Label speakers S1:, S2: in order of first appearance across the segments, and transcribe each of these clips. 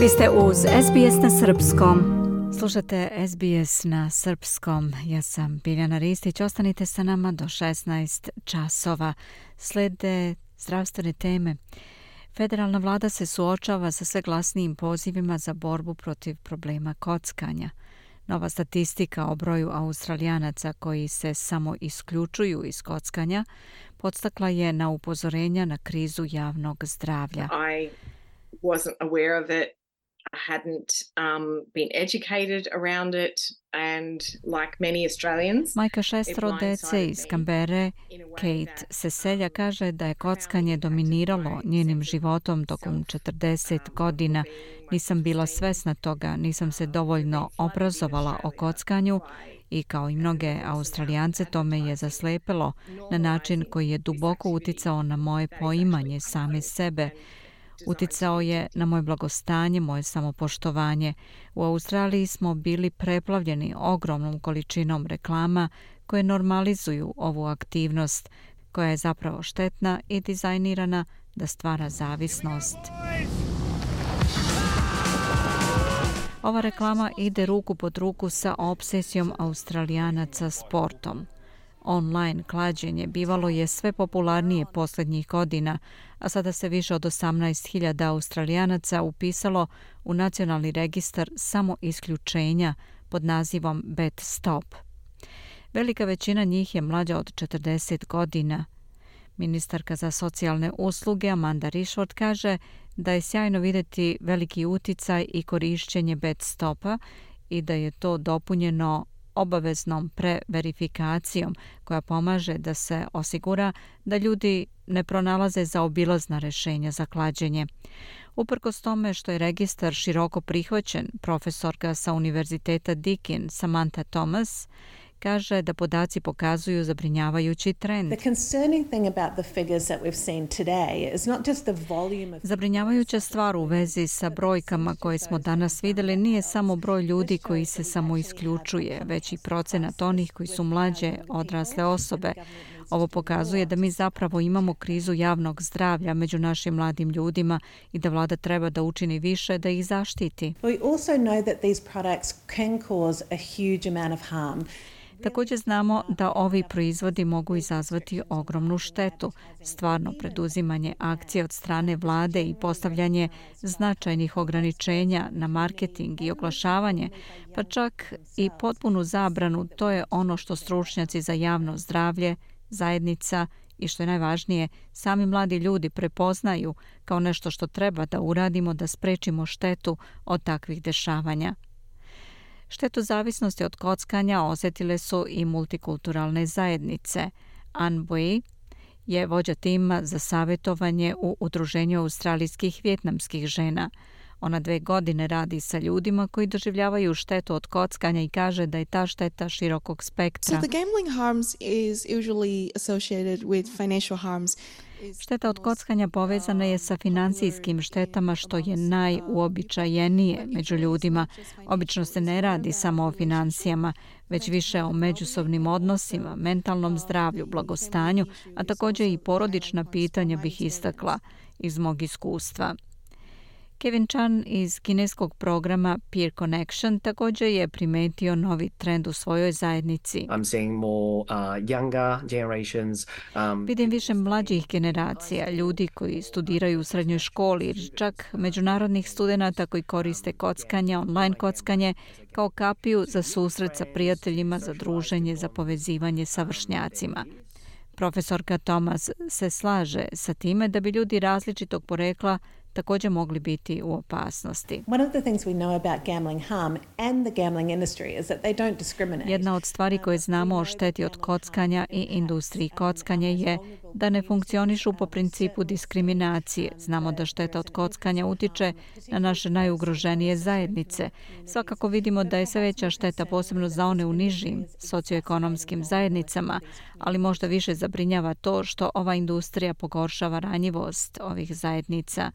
S1: Vi ste uz SBS na Srpskom. Slušate SBS na Srpskom. Ja sam Biljana Ristić. Ostanite sa nama do 16 časova. Slede zdravstvene teme. Federalna vlada se suočava sa sve glasnijim pozivima za borbu protiv problema kockanja. Nova statistika o broju australijanaca koji se samo isključuju iz kockanja podstakla je na upozorenja na krizu javnog zdravlja.
S2: I wasn't aware of it I hadn't um, been educated around it and like many Australians.
S1: Majka šestro dece iz Kambere, Kate Seselja, kaže da je kockanje dominiralo njenim životom tokom 40 godina. Nisam bila svesna toga, nisam se dovoljno obrazovala o kockanju i kao i mnoge australijance to me je zaslepelo na način koji je duboko uticao na moje poimanje same sebe. Uticao je na moje blagostanje, moje samopoštovanje. U Australiji smo bili preplavljeni ogromnom količinom reklama koje normalizuju ovu aktivnost, koja je zapravo štetna i dizajnirana da stvara zavisnost. Ova reklama ide ruku pod ruku sa obsesijom australijanaca sportom. Online klađenje bivalo je sve popularnije posljednjih godina, a sada se više od 18.000 australijanaca upisalo u nacionalni registar samo isključenja pod nazivom Bet Stop. Velika većina njih je mlađa od 40 godina. Ministarka za socijalne usluge Amanda Rishford kaže da je sjajno videti veliki uticaj i korišćenje Bet Stopa i da je to dopunjeno obaveznom preverifikacijom koja pomaže da se osigura da ljudi ne pronalaze za obilazna rešenja za klađenje. Uprkos tome što je registar široko prihvaćen, profesorka sa Univerziteta Deakin Samantha Thomas kaže da podaci pokazuju zabrinjavajući trend. Zabrinjavajuća stvar u vezi sa brojkama koje smo danas videli nije samo broj ljudi koji se samo isključuje, već i procenat onih koji su mlađe odrasle osobe. Ovo pokazuje da mi zapravo imamo krizu javnog zdravlja među našim mladim ljudima i da vlada treba da učini više da ih zaštiti. Također znamo da ovi proizvodi mogu izazvati ogromnu štetu. Stvarno preduzimanje akcije od strane vlade i postavljanje značajnih ograničenja na marketing i oglašavanje, pa čak i potpunu zabranu, to je ono što stručnjaci za javno zdravlje, zajednica i što je najvažnije, sami mladi ljudi prepoznaju kao nešto što treba da uradimo da sprečimo štetu od takvih dešavanja. Štetu zavisnosti od kockanja osjetile su i multikulturalne zajednice. An Bui je vođa tima za savjetovanje u Udruženju australijskih vjetnamskih žena. Ona dve godine radi sa ljudima koji doživljavaju štetu od kockanja i kaže da je ta šteta širokog spektra.
S3: So the gambling harms is usually associated with financial harms.
S1: Šteta od kockanja povezana je sa financijskim štetama što je najuobičajenije među ljudima. Obično se ne radi samo o financijama, već više o međusobnim odnosima, mentalnom zdravlju, blagostanju, a također i porodična pitanja bih istakla iz mog iskustva. Kevin Chan iz kineskog programa Peer Connection također je primetio novi trend u svojoj zajednici. I'm seeing more, uh, younger generations, um, Vidim više mlađih generacija, ljudi koji studiraju u srednjoj školi, čak međunarodnih studenta koji koriste kockanje, online kockanje, kao kapiju za susret sa prijateljima, za druženje, za povezivanje sa vršnjacima. Profesorka Thomas se slaže sa time da bi ljudi različitog porekla također mogli biti u opasnosti. Jedna od stvari koje znamo o šteti od kockanja i industriji kockanja je da ne funkcionišu po principu diskriminacije. Znamo da šteta od kockanja utiče na naše najugroženije zajednice. Svakako vidimo da je sve veća šteta posebno za one u nižim socioekonomskim zajednicama, ali možda više zabrinjava to što ova industrija pogoršava ranjivost ovih zajednica.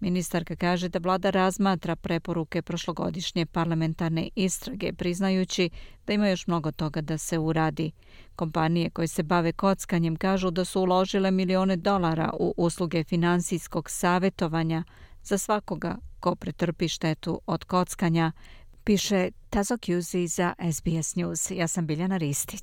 S1: Ministarka kaže da vlada razmatra preporuke prošlogodišnje parlamentarne istrage, priznajući da ima još mnogo toga da se uradi. Kompanije koje se bave kockanjem kažu da su uložile milione dolara u usluge finansijskog savjetovanja za svakoga ko pretrpi štetu od kockanja, piše Tazo Kjuzi za SBS News. Ja sam Biljana Ristić.